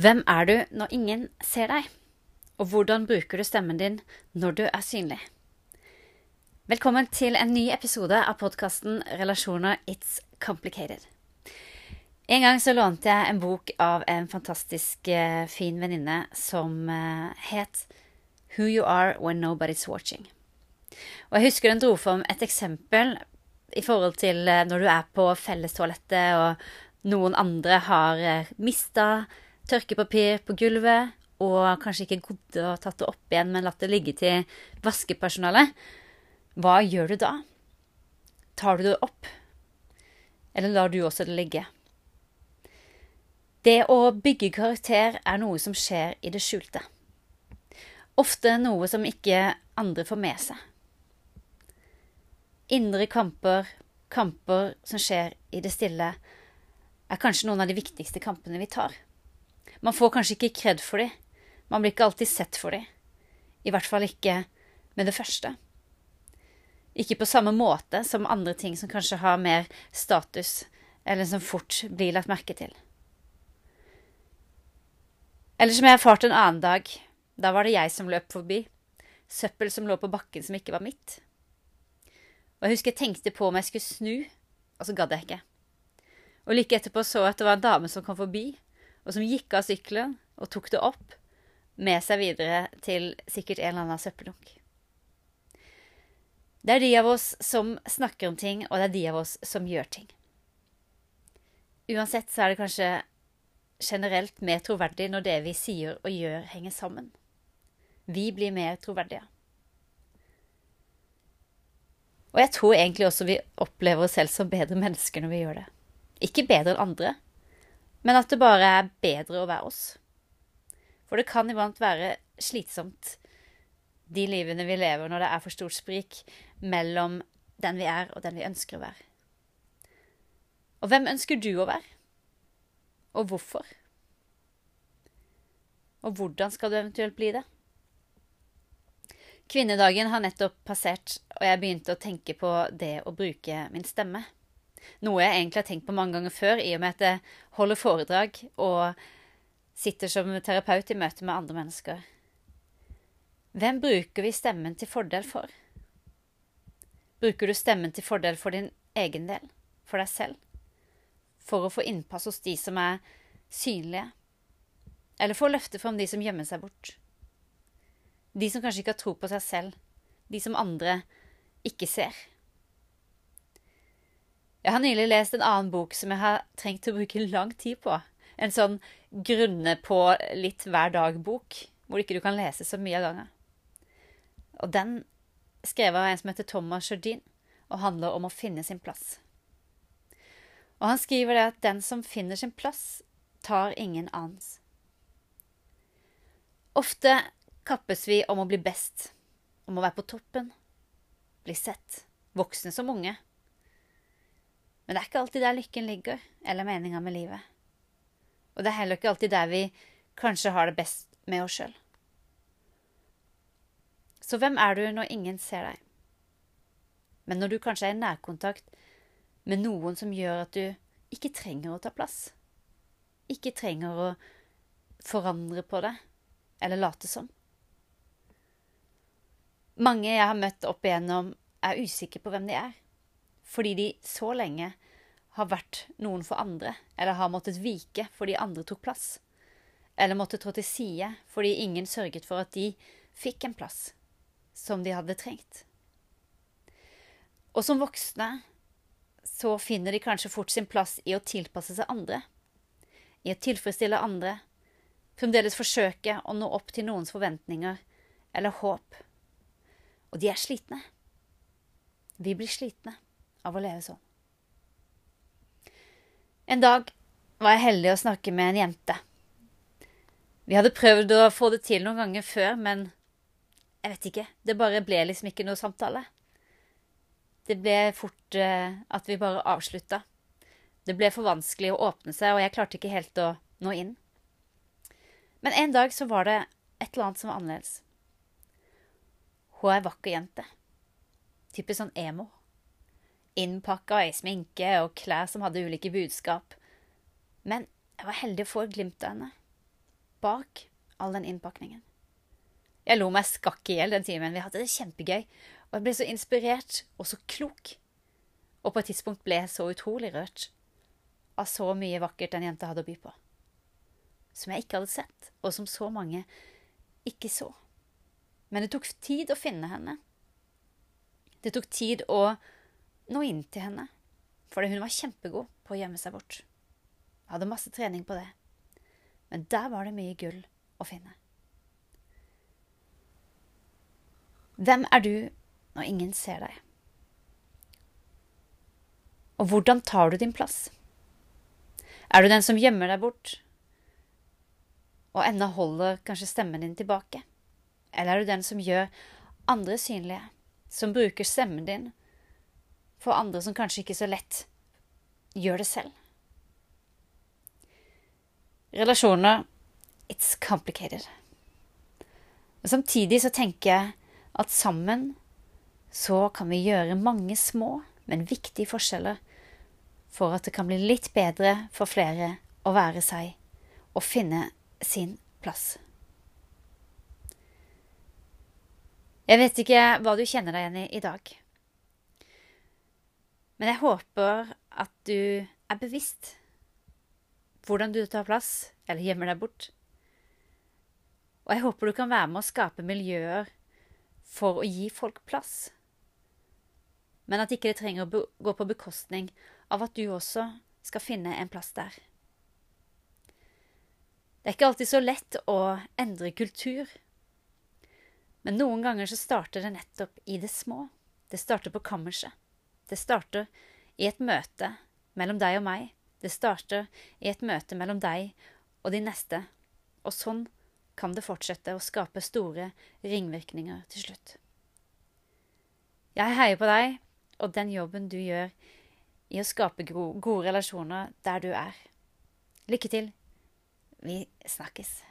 Hvem er du når ingen ser deg? Og hvordan bruker du stemmen din når du er synlig? Velkommen til en ny episode av podkasten Relasjoner It's Complicated. En gang så lånte jeg en bok av en fantastisk uh, fin venninne som uh, het Who You Are When Nobody's Watching. Og jeg husker den dro fram et eksempel i forhold til uh, når du er på fellestoalettet, og noen andre har mista tørkepapir på gulvet, og kanskje ikke gått og tatt det opp igjen, men latt det ligge til vaskepersonalet. Hva gjør du da? Tar du det opp, eller lar du også det ligge? Det å bygge karakter er noe som skjer i det skjulte. Ofte noe som ikke andre får med seg. Indre kamper, kamper som skjer i det stille, er kanskje noen av de viktigste kampene vi tar. Man får kanskje ikke kred for dem. Man blir ikke alltid sett for dem. I hvert fall ikke med det første. Ikke på samme måte som andre ting som kanskje har mer status, eller som fort blir lagt merke til. Eller som jeg erfarte en annen dag. Da var det jeg som løp forbi. Søppel som lå på bakken som ikke var mitt. Og jeg husker jeg tenkte på om jeg skulle snu, og så gadd jeg ikke. Og like etterpå så jeg at det var en dame som kom forbi, og som gikk av sykkelen og tok det opp med seg videre til sikkert en eller annen søppeldunk. Det er de av oss som snakker om ting, og det er de av oss som gjør ting. Uansett så er det kanskje generelt mer troverdig når det vi sier og gjør, henger sammen. Vi blir mer troverdige. Og jeg tror egentlig også vi opplever oss selv som bedre mennesker når vi gjør det. Ikke bedre enn andre, men at det bare er bedre å være oss. For det kan iblant være slitsomt, de livene vi lever når det er for stort sprik mellom den vi er, og den vi ønsker å være. Og hvem ønsker du å være? Og hvorfor? Og hvordan skal du eventuelt bli det? Kvinnedagen har nettopp passert, og jeg begynte å tenke på det å bruke min stemme. Noe jeg egentlig har tenkt på mange ganger før, i og med at jeg holder foredrag og sitter som terapeut i møte med andre mennesker. Hvem bruker vi stemmen til fordel for? Bruker du stemmen til fordel for din egen del, for deg selv? For å få innpass hos de som er synlige? Eller for å løfte fram de som gjemmer seg bort? De som kanskje ikke har tro på seg selv. De som andre ikke ser. Jeg har nylig lest en annen bok som jeg har trengt å bruke lang tid på. En sånn grunne på litt hver dag-bok, hvor ikke du kan lese så mye av gangen. Og den skrev av en som heter Thomas Jardin, og handler om å finne sin plass. Og han skriver det at den som finner sin plass, tar ingen annens. Ofte kappes vi om å bli best, om å være på toppen, bli sett, voksne som unge. Men det er ikke alltid der lykken ligger, eller meninga med livet. Og det er heller ikke alltid der vi kanskje har det best med oss sjøl. Så hvem er du når ingen ser deg? Men når du kanskje er i nærkontakt med noen som gjør at du ikke trenger å ta plass, ikke trenger å forandre på det eller late som. Mange jeg har møtt opp igjennom, er usikre på hvem de er, fordi de så lenge har vært noen for andre, eller har måttet vike fordi andre tok plass, eller måtte trå til side fordi ingen sørget for at de fikk en plass som de hadde trengt. Og som voksne så finner de kanskje fort sin plass i å tilpasse seg andre, i å tilfredsstille andre, fremdeles forsøke å nå opp til noens forventninger eller håp. Og de er slitne. Vi blir slitne av å leve sånn. En dag var jeg heldig å snakke med en jente. Vi hadde prøvd å få det til noen ganger før, men jeg vet ikke, det bare ble liksom ikke noe samtale. Det ble fort uh, at vi bare avslutta. Det ble for vanskelig å åpne seg, og jeg klarte ikke helt å nå inn. Men en dag så var det et eller annet som var annerledes. Hun er vakker jente. Typisk sånn emo. Innpakka i sminke og klær som hadde ulike budskap. Men jeg var heldig å få et glimt av henne. bak all den innpakningen. Jeg lo meg skakk i hjel den timen. Vi hadde det kjempegøy. Og jeg ble så inspirert og så klok. Og på et tidspunkt ble jeg så utrolig rørt av så mye vakkert den jenta hadde å by på. Som jeg ikke hadde sett, og som så mange ikke så. Men det tok tid å finne henne. Det tok tid å nå inn til henne, fordi hun var kjempegod på å gjemme seg bort. Jeg hadde masse trening på det, men der var det mye gull å finne. Hvem er du når ingen ser deg? Og hvordan tar du din plass? Er du den som gjemmer deg bort, og ennå holder kanskje stemmen din tilbake? Eller er du den som gjør andre synlige, som bruker stemmen din for andre som kanskje ikke så lett gjør det selv? Relasjoner It's complicated. Men samtidig så tenker jeg at sammen så kan vi gjøre mange små, men viktige forskjeller for at det kan bli litt bedre for flere å være seg og finne sin plass. Jeg vet ikke hva du kjenner deg igjen i i dag. Men jeg håper at du er bevisst hvordan du tar plass, eller gjemmer deg bort. Og jeg håper du kan være med å skape miljøer for å gi folk plass. Men at ikke det trenger å gå på bekostning av at du også skal finne en plass der. Det er ikke alltid så lett å endre kultur. Men noen ganger så starter det nettopp i det små. Det starter på kammerset. Det starter i et møte mellom deg og meg. Det starter i et møte mellom deg og de neste. Og sånn kan det fortsette å skape store ringvirkninger til slutt. Jeg heier på deg og den jobben du gjør i å skape gode relasjoner der du er. Lykke til. Vi snakkes.